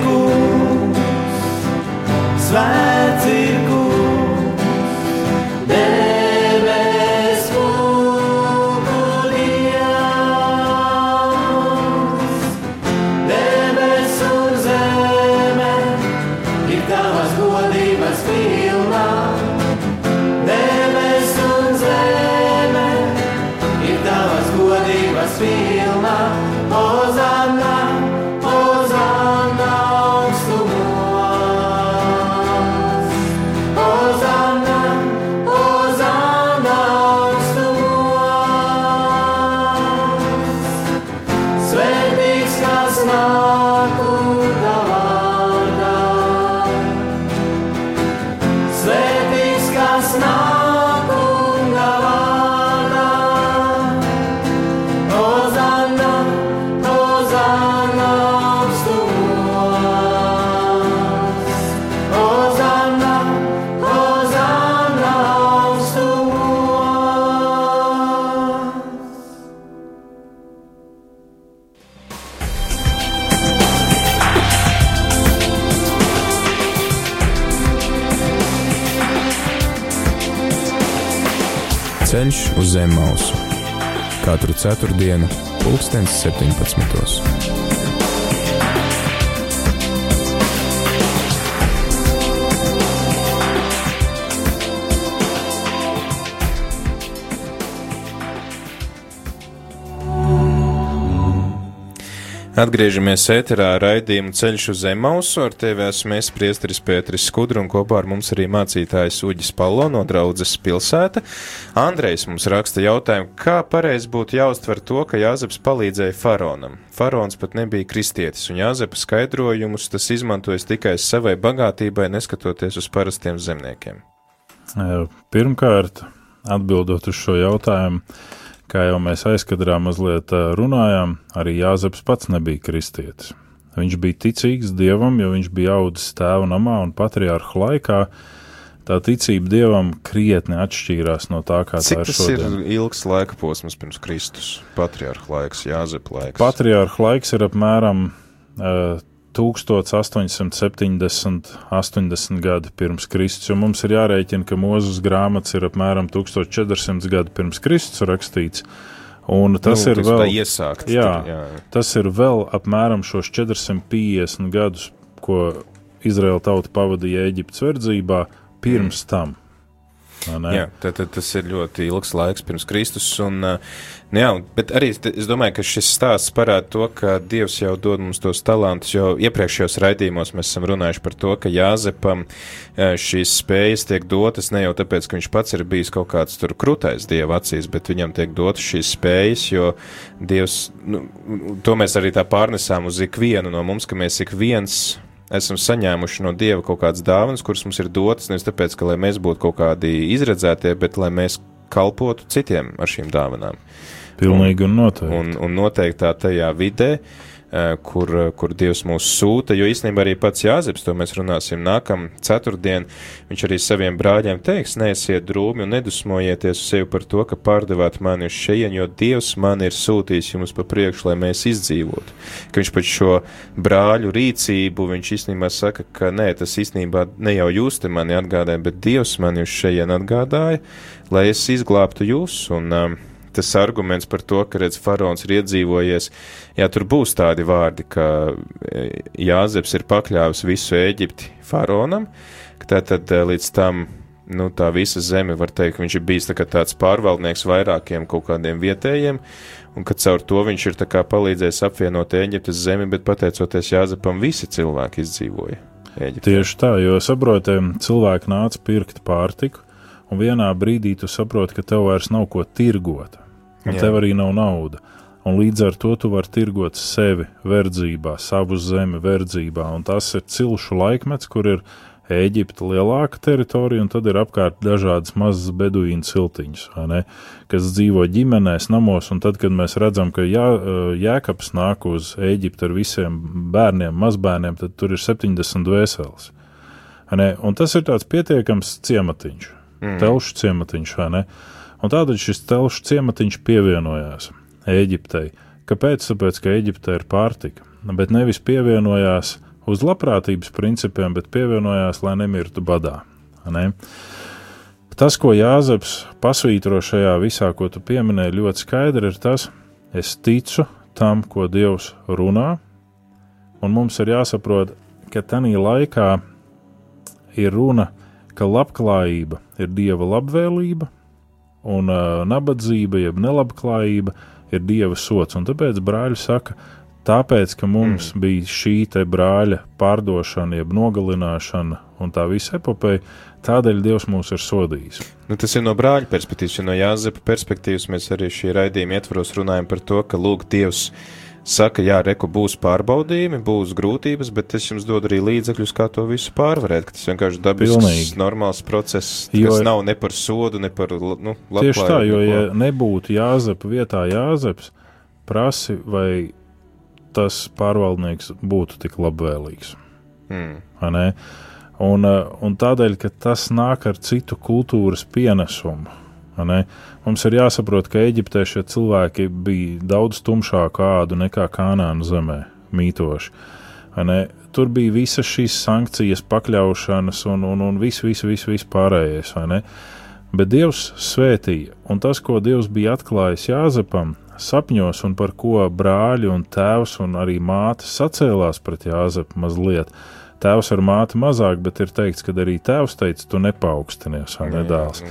kungs. tavas godības ceturtdienu, pulkstens 17. Atgriežamies ēterā raidījumu ceļš uz Zemausu, ar tevi esmu es priesteris Pēteris Skudru un kopā ar mums arī mācītājs Uģis Palo no draudzes pilsēta. Andrejs mums raksta jautājumu, kā pareizi būtu jāuztver to, ka Jāzeps palīdzēja faraonam. Faraons pat nebija kristietis, un Jāzepa skaidrojumus tas izmantojas tikai savai bagātībai, neskatoties uz parastiem zemniekiem. Pirmkārt, atbildot uz šo jautājumu, Kā jau mēs aizkadrā mazliet runājām, arī Jāzeps pats nebija kristietis. Viņš bija ticīgs dievam, jo viņš bija audzis tēva namā un patriārhu laikā. Tā ticība dievam krietni atšķīrās no tā, kā Cik tā ir tas šodien. ir ilgs laika posms pirms Kristus, patriarcha laiks, Jāzepa laiks. Patriārhu laiks ir apmēram uh, 1870, 80 gadi pirms Kristus, jo mums ir jārēķina, ka Mūzes grāmatas ir apmēram 1400 gadi pirms Kristus rakstīts. Un tas nu, ir vēl tā iesākt. jā. tur, jā. Tas ir vēl apmēram šos 450 gadus, ko Izraēla tauta pavadīja Eģiptes verdzībā, pirms tam. Jā, tad, tad tas ir ļoti ilgs laiks pirms Kristus. Un, nu jā, bet arī es- domāju, ka šis stāsts parāda to, ka Dievs jau dod mums tos talantus. Jo iepriekšējos raidījumos mēs esam runājuši par to, ka Jāzepam uh, šīs spējas tiek dotas ne jau tāpēc, ka viņš pats ir bijis kaut kāds tur krūtais Dieva acīs, bet viņam tiek dotas šīs spējas, jo Dievs, nu, to mēs arī tā pārnesām uz ikvienu no mums, ka mēs ik viens esam saņēmuši no Dieva kaut kādas dāvanas, kuras mums ir dotas nevis tāpēc, ka lai mēs būtu kaut kādi izredzētie, bet lai mēs kalpotu citiem ar šīm dāvanām. Pilnīgi un noteikti. Un, un noteiktā tajā vidē, eh, kur, kur Dievs mūs sūta, jo īstenībā arī pats Jāzeps, to mēs runāsim nākam ceturtdien, viņš arī saviem brāļiem teiks, neesiet drūmi un nedusmojieties uz sevi par to, ka pārdevāt mani uz šeien, jo Dievs man ir sūtījis jums pa priekšu, lai mēs izdzīvotu. Ka viņš pat šo brāļu rīcību, viņš īstenībā saka, ka nē, tas īstenībā ne jau jūs te mani atgādāja, bet Dievs mani uz šeien atgādāja, lai es izglābtu jūs. Un, um, tas arguments par to, ka redz, faraons ir iedzīvojies, jā, tur būs tādi vārdi, ka e, Jāzeps ir pakļāvis visu Eģipti faraonam, ka tātad e, līdz tam, nu, tā visa zeme, var teikt, viņš ir bijis tā tāds pārvaldnieks vairākiem kaut kādiem vietējiem, un ka caur to viņš ir tā palīdzējis apvienot Eģiptes zemi, bet pateicoties Jāzepam, visi cilvēki izdzīvoja Eģiptē. Tieši tā, jo saprotam, cilvēki nāca pirkt pārtiku, un vienā brīdī tu saproti, ka tev vairs nav ko tirgot, un Jā. tev arī nav nauda. Un līdz ar to tu vari tirgot sevi verdzībā, savu zemi verdzībā, un tas ir cilšu laikmets, kur ir Eģipte lielāka teritorija, un tad ir apkārt dažādas mazas beduīnu ciltiņas, vai ne, kas dzīvo ģimenēs, namos, un tad, kad mēs redzam, ka jā, Jēkabs nāk uz Eģipti ar visiem bērniem, mazbērniem, tad tur ir 70 dvēseles. ne, Un tas ir tāds pietiekams ciematiņš, mm. telšu ciematiņš, vai ne? Un tādēļ šis telšu ciematiņš pievienojās Eģiptei. Kāpēc? Tāpēc, ka Eģipte ir pārtika, bet nevis pievienojās uz labprātības principiem, bet pievienojās, lai nemirtu badā. Ne? Tas, ko Jāzeps pasvītro šajā visā, ko tu pieminēji, ļoti skaidri ir tas, es ticu tam, ko Dievs runā, un mums ir jāsaprot, ka tajā laikā ir runa, ka labklājība ir Dieva labvēlība, un uh, nabadzība, jeb nelabklājība, ir Dieva sots. Un tāpēc brāļi saka, tāpēc, ka mums mm. bija šī te brāļa pārdošana, jeb nogalināšana un tā visa epopeja, tādēļ Dievs mūs ir sodījis. Nu, tas ir no brāļa perspektīvas, jo no Jāzepa perspektīvas mēs arī šī raidījuma ietvaros runājam par to, ka lūk, Dievs saka, jā, reku būs pārbaudījumi, būs grūtības, bet es jums dodu arī līdzekļus, kā to visu pārvarēt. Tas vienkārši dabisks, Pilnīgi. normāls process, Jo- kas nav ne par sodu, ne par nu, Tieši tā, jo labklājību, ja nebūtu Jāzepa vietā Jāzeps, prasi, vai tas pārvaldnieks būtu tik labvēlīgs. Mm. ne? Un, eh, un tādēļ, ka tas nāk ar citu kultūras pienesumu. Mums ir jāsaprot, ka Eģiptē šie cilvēki bija daudz tumšāku ādu nekā Kanāna zemē, mītoši. Tur bija visas šīs sankcijas, pakļaušanas un, un, un viss, viss, viss, viss pārējais. Bet Dievs svētīja, un tas, ko Dievs bija atklājis Jāzepam, sapņos, un par ko brāļi un tēvs un arī māte sacēlās pret Jāzepu mazliet. Tēvs ar māti mazāk, bet ir teikts, ka arī tēvs teica, tu nepaukstinies, vai ne dēls.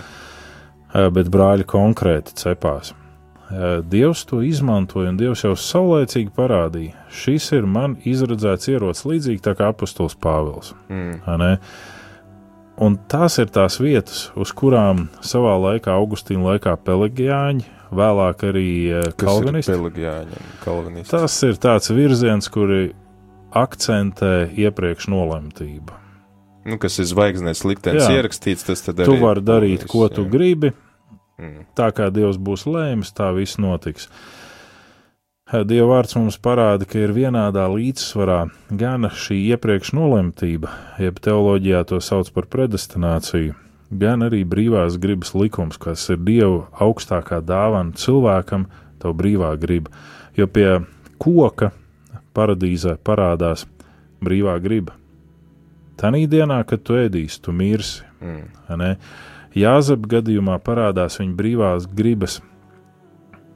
Bet brāļi konkrēti cepās. Dievs to izmantoja, un Dievs jau saulēcīgi parādīja, šis ir man izredzēts ierocis līdzīgi kā apustulis Pāvils. Mm. Un tās ir tās vietas, uz kurām savā laikā, Augustīna laikā, Pelegijāņi, vēlāk arī kalvinisti. Tas ir tāds virziens, kuri akcentē iepriekš nolemtību. Nu, kas ir zvaigznēs liktenis ierakstīts, tas tad tu vari darīt, ko jā. tu gribi. Mm. Tā kā Dievs būs lēmis, tā viss notiks. Dieva vārds mums parāda, ka ir vienādā līdzsvarā gan šī iepriekš nolemtība, jeb teoloģijā to sauc par predestināciju, gan arī brīvās gribas likums, kas ir Dieva augstākā dāvana cilvēkam, tev brīvā griba. Jo pie koka paradīzē parādās brīvā griba. Tanī dienā, kad tu ēdīsi, tu mirsi. Mm. Jāzep gadījumā parādās viņa brīvās gribas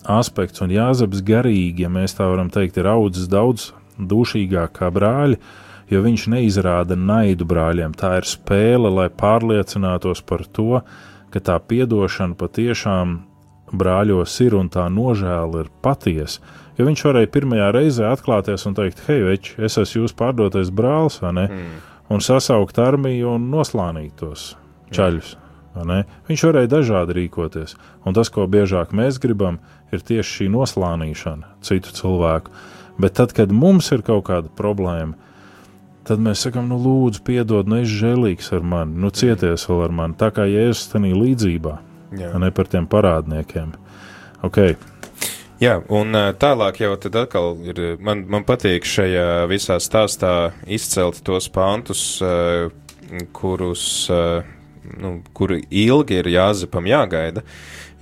aspekts, un Jāzeps garīgi, ja mēs tā varam teikt, ir audzis daudz dušīgāk kā brāļi, jo viņš neizrāda naidu brāļiem. Tā ir spēle, lai pārliecinātos par to, ka tā piedošana patiešām brāļos ir un tā nožēla ir patiesa. Jo viņš varēja pirmajā reizē atklāties un teikt, hei, veči, es esmu jūsu pārdotais brālis, vai ne? Mm. Un sasaukt armiju un noslānīt tos. Mm. Viņš varēja dažādi rīkoties, un tas, ko biežāk mēs gribam, ir tieši šī noslānīšana citu cilvēku. Bet tad, kad mums ir kaut kāda problēma, tad mēs sakām, nu, lūdzu, piedod, nu, es žēlīgs ar mani, nu, cieties vēl ar mani, tā kā Jēzus tenī līdzībā, Jā. ne par tiem parādniekiem. Okay. Jā, un tālāk jau tad atkal ir, man, man patīk šajā visā stāstā izcelt tos pantus, kurus, nu, kuri ilgi ir jāzepam jāgaida.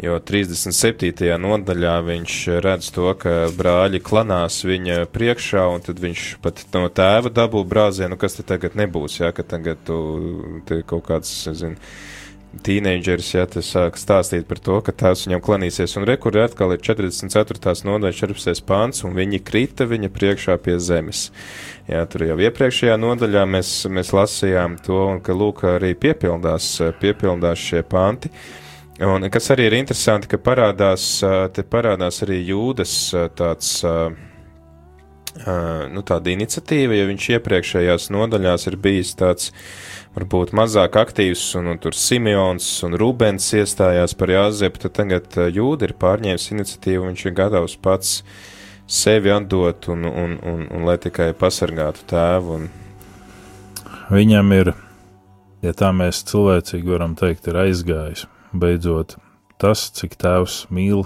Jo 37. nodaļā viņš redz to, ka brāļi klanās viņa priekšā, un tad viņš pat no tēva dabū brāzienu, kas te tagad nebūs, jā, ka tagad tu kaut kāds, zini, tīneidžeris, ja tas sāk stāstīt par to, ka tās viņam klanīsies, un rekur atkal ir 44. nodaļa 14. pāns, un viņi krita viņa priekšā pie zemes. Jā, tur jau iepriekšējā nodaļā mēs, mēs lasījām to, un ka lūk arī piepildās, piepildās šie panti. Uh, Un kas arī ir interesanti, ka parādās, te parādās arī jūdas tāds, nu, tāda iniciatīva, ja viņš iepriekšējās nodaļās ir bijis tāds, varbūt mazāk aktīvs, un, un tur Simeons un Rūbens iestājās par Jāzepu, tad tagad jūda ir pārņēmis iniciatīvu, viņš ir gatavs pats sevi atdot un, un, un, un lai tikai pasargātu tēvu. Un... Viņam ir, ja tā mēs cilvēcīgi varam teikt, ir aizgājis beidzot tas, cik tēvs mīl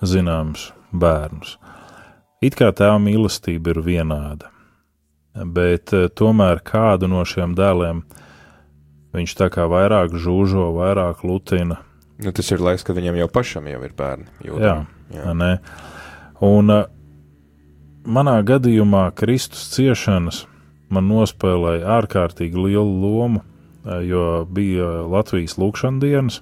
zināms bērnus. It kā tēva mīlestība ir vienāda, bet eh, tomēr kādu no šiem dēliem viņš tā kā vairāk žūžo, vairāk lutina. Nu, tas ir laiks, kad viņam jau pašam jau ir bērni. Jūtam. Jā, jā. Nē. Un uh, manā gadījumā Kristus ciešanas man nospēlēja ārkārtīgi lielu lomu Eh, jo bija Latvijas lūkšanas dienas,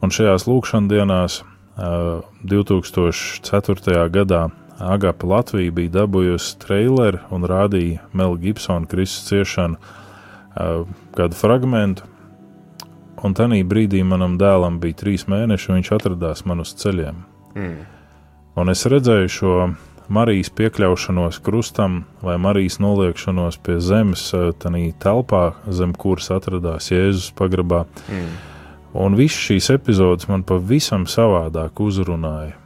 un šajās lūkšanas dienās 2004. Eh, gadā Agapa Latvija bija dabūjusi traileri un rādīja Mela Gibsona Kristus ciešanu eh, kādu fragmentu, un tajā brīdī manam dēlam bija trīs mēneši, un viņš atradās man uz ceļiem. Mm. Un es redzēju šo Marijas piekļaušanos krustam vai Marijas noliekšanos pie zemes, eh, tādā telpā, zem kuras atradās Jēzus pagrabā. Mm. Un viss šīs epizodes man pavisam savādāk uzrunāja.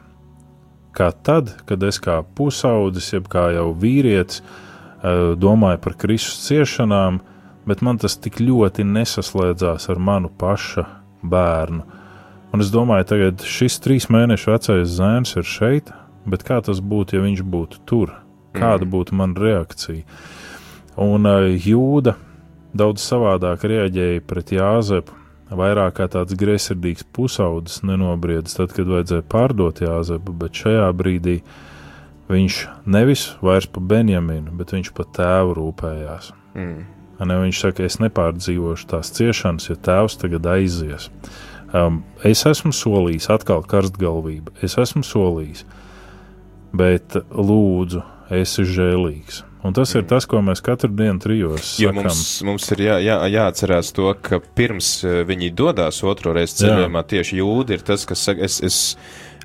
Kā tad, kad es kā pusaudzis, jeb kā jau vīrietis, eh, domāju par Kristus ciešanām, bet man tas tik ļoti nesaslēdzās ar manu paša bērnu. Un es domāju, tagad šis trīs mēnešu vecais zēns ir šeit, bet kā tas būtu, ja viņš būtu tur? Kāda mm. būtu mana reakcija? Un uh, jūda daudz savādāk reaģēja pret Jāzepu, vairāk kā tāds greizsirdīgs pusaudzis nenobriedis, tad, kad vajadzēja pārdot Jāzepu, bet šajā brīdī viņš nevis vairs par Benjaminu, bet viņš par tēvu rūpējās. Mm. Ne, viņš saka, es nepārdzīvošu tās ciešanas, jo tēvs tagad aizies. Um, es esmu solījis, atkal karstgalvība, es esmu solījis, bet lūdzu, esi žēlīgs. Un tas ir tas, ko mēs katru dienu trijos Jo sakām. mums, mums ir jā, jā, jāatcerās to, ka pirms eh, viņi dodas otro reizi ceļojumā, tieši jūda ir tas, kas saka, es, es,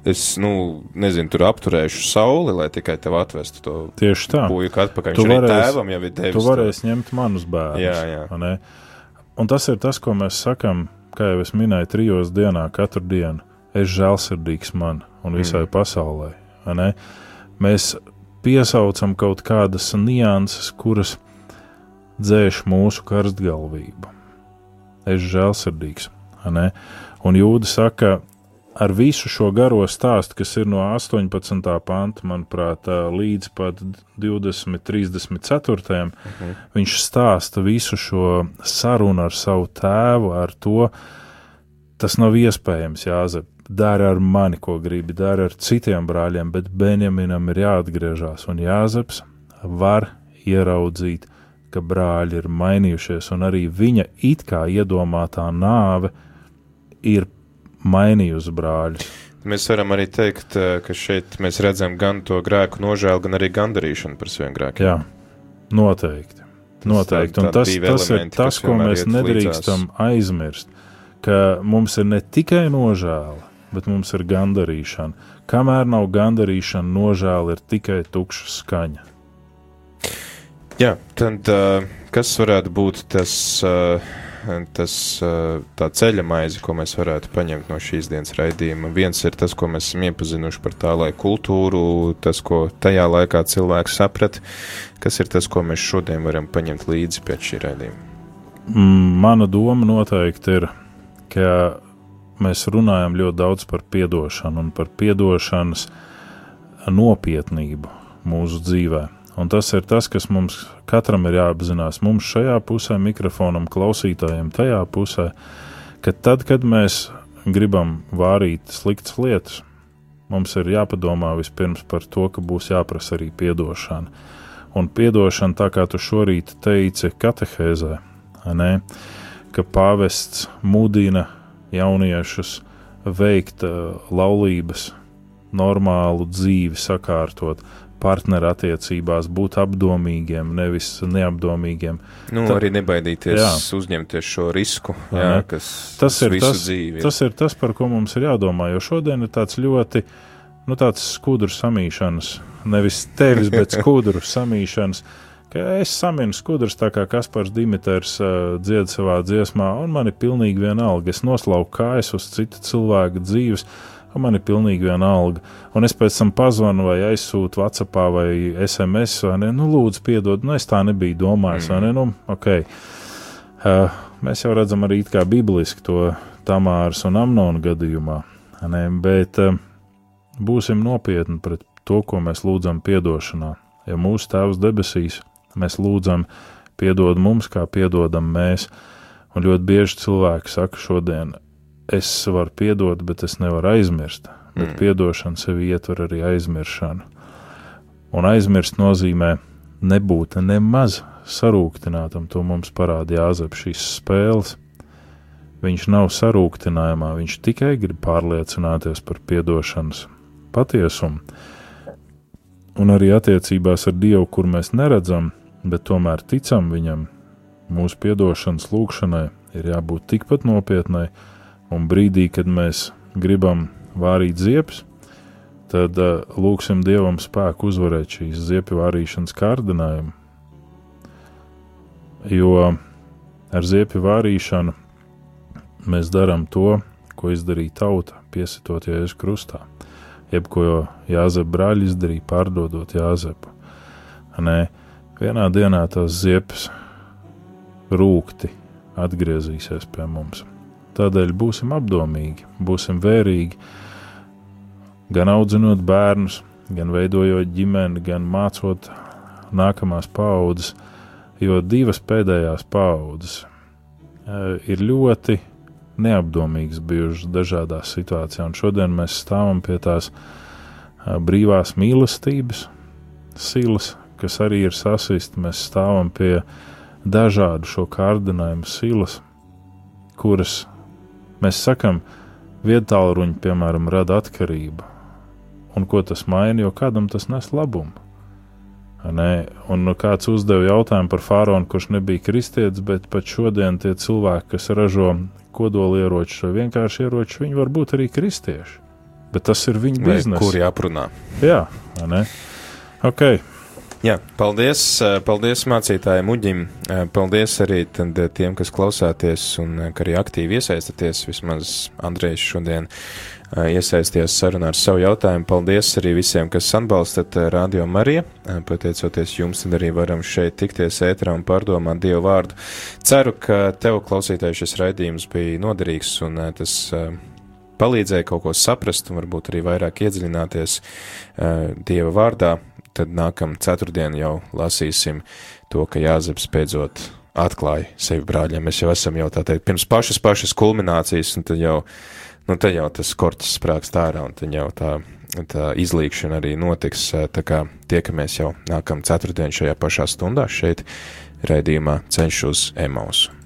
es, nu, nezinu, tur apturēšu sauli, lai tikai tev atvestu to Tieši tā. puiku atpakaļ. Tu varēsi- tēvam ir devis. Tu to. varēsi ņemt manus bērnus. Jā, jā. ne? Un tas ir tas, ko mēs sakām, kā jau es minēju, trijos dienā katru dienu. Es žēlsirdīgs man un visai mm. pasaulē. ne? Mēs piesaucam kaut kādas nianses, kuras dzēš mūsu karstgalvību. Es žēlsirdīgs. ne? Un Jūda saka, ar visu šo garo stāstu, kas ir no 18. panta, manuprāt, līdz pat 20, 34. Mhm. Viņš stāsta visu šo sarunu ar savu tēvu, ar to, tas nav iespējams, Jāzep. Dari ar mani, ko gribi, dari ar citiem brāļiem, bet Benjaminam ir jāatgriežas, un Jāzeps var ieraudzīt, ka brāļi ir mainījušies, un arī viņa it kā iedomātā nāve ir mainījusi brāļus. Mēs varam arī teikt, eh, ka šeit mēs redzam gan to grēku nožēlu, gan arī gandarīšanu par saviem grēkiem. Jā, noteikti. Noteikti. Un tas, tas ir tas, ko mēs nedrīkstam aizmirst. Ka mums ir ne tikai nožēla, bet mums ir gandarīšana. Kamēr nav gandarīšana, nožēla ir tikai tukša skaņa. Jā, tad uh, kas varētu būt tas, uh, tas uh, tā ceļa maize, ko mēs varētu paņemt no šīs dienas raidījuma? Viens ir tas, ko mēs esam iepazinuši par tā laika kultūru, tas, ko tajā laikā cilvēks saprata. Kas ir tas, ko mēs šodien varam paņemt līdzi pēc šī raidījuma? Mana doma noteikti ir, ka mēs runājam ļoti daudz par atdošanu un par atdošanas nopietnību mūsu dzīvē. Un tas ir tas, kas mums katram ir jāapzinās. Mums šajā pusē, mikrofonam, klausītājiem, tajā pusē, ka tad, kad mēs gribam vārīt sliktas lietas, mums ir jāpadomā vispirms par to, ka būs jāprasa arī atdošana. Un atdošana, tā kā tu šorīt teici, katehēzē, ne, ka pāvests mudina jauniešus veikt uh, laulības, normālu dzīvi sakārtot, partnerattiecībās, būt apdomīgiem, nevis neapdomīgiem. Nu, Ta- Ta, arī nebaidīties Jā. jā. uzņemties šo risku, jā, ne? kas Tas ir tas, dzīvi. tas ir tas, par ko mums ir jādomā. Jo šodien ir tāds ļoti, nu, tāds skudru samīšanas, nevis tevis, bet skudru samīšanas. Ka es saminu skudrus, tā kā Kaspars Dimitrs uh, dzied savā dziesmā, un man ir pilnīgi vienalga. Es noslauku kājas uz citu cilvēku dzīves, un man ir pilnīgi vienalga. Un es pēc tam pazvanu vai aizsūtu WhatsApp vai SMS, vai ne? Nu, lūdzu, piedod, nu, es tā nebiju domājis, vai ne? Nu, ok. Uh, mēs jau redzam arī it kā bibliski to Tamāras un Amnona gadījumā, ne? bet uh, būsim nopietni pret to, ko mēs lūdzam piedošanā. Ja mūsu Tēvs debesīs, mēs lūdzam piedod mums, kā piedodam mēs, un ļoti bieži cilvēki saka šodien, es varu piedot, bet es nevaru aizmirst, bet Mm. piedošana sevi ietver arī aizmiršanu. Un aizmirst nozīmē nebūt nemaz sarūktinātam, to mums parāda Jāzep šīs spēles. Viņš nav sarūktinājumā, viņš tikai grib pārliecināties par piedošanas patiesumu. Un arī attiecībās ar Dievu, kur mēs neredzam, bet tomēr ticam viņam, mūsu piedošanas lūgšanai ir jābūt tikpat nopietnai, un brīdī, kad mēs gribam vārīt ziepes, tad uh, lūgsim Dievam spēku uzvarēt šīs ziepju vārīšanas kārdinājumu. Jo ar ziepju vārīšanu mēs darām to, ko izdarīja tauta, piesitot Jēzus krustā. Jeb ko Jāzep brāļi izdarīja, pārdodot Jāzepu. Nē, vienā dienā tās ziepes rūkti atgriezīsies pie mums. Tādēļ būsim apdomīgi, būsim vērīgi, gan audzinot bērnus, gan veidojot ģimeni, gan mācot nākamās paudzes, jo divas pēdējās paudzes eh, ir ļoti neapdomīgas bijušas dažādās situācijās, un šodien mēs stāvam pie tās eh, brīvās mīlestības silas, kas arī ir sasista. Mēs stāvam pie dažādu šo kārdinājumu silas, kuras Mēs sakam, vietālruņi, piemēram, rada atkarību. Un ko tas maina, jo kādam tas nes labumu. Ne? Un nu, kāds uzdeva jautājumu par faraonu, kurš nebija kristietis, bet pat šodien tie cilvēki, kas ražo kodolieročus vai vienkārši ieročus, viņi var būt arī kristieši. Bet tas ir viņu biznesa. Kur jāprunā? Jā, ne? Ok. Jā, paldies, paldies mācītājiem Uģim, paldies arī eh, tiem, kas klausāties un arī aktīvi iesaistaties, vismaz Andrejs šodien iesaisties sarunā ar savu jautājumu. Paldies arī visiem, kas atbalstat Radio Mariju. Pateicoties jums, tad arī varam šeit tikties ētrā un pārdomāt Dievu vārdu. Ceru, ka tev klausītāji šis raidījums bija noderīgs un tas palīdzēja kaut ko saprast un varbūt arī vairāk iedziļināties Dieva vārdā tad nākamā ceturtdiena jau lasīsim to, ka Jāzeps beidzot atklāja sevi brāļiem. Mēs jau esam jau tā teikt pirms pašas pašas kulminācijas, un tad jau, nu, tad jau tas korķis sprāks ārā, un tad jau tā, tā izlīkšana arī notiks. Tā kā tiekamies jau nākamā ceturtdiena šajā pašā stundā šeit, raidījumā Ceļš uz Emausu.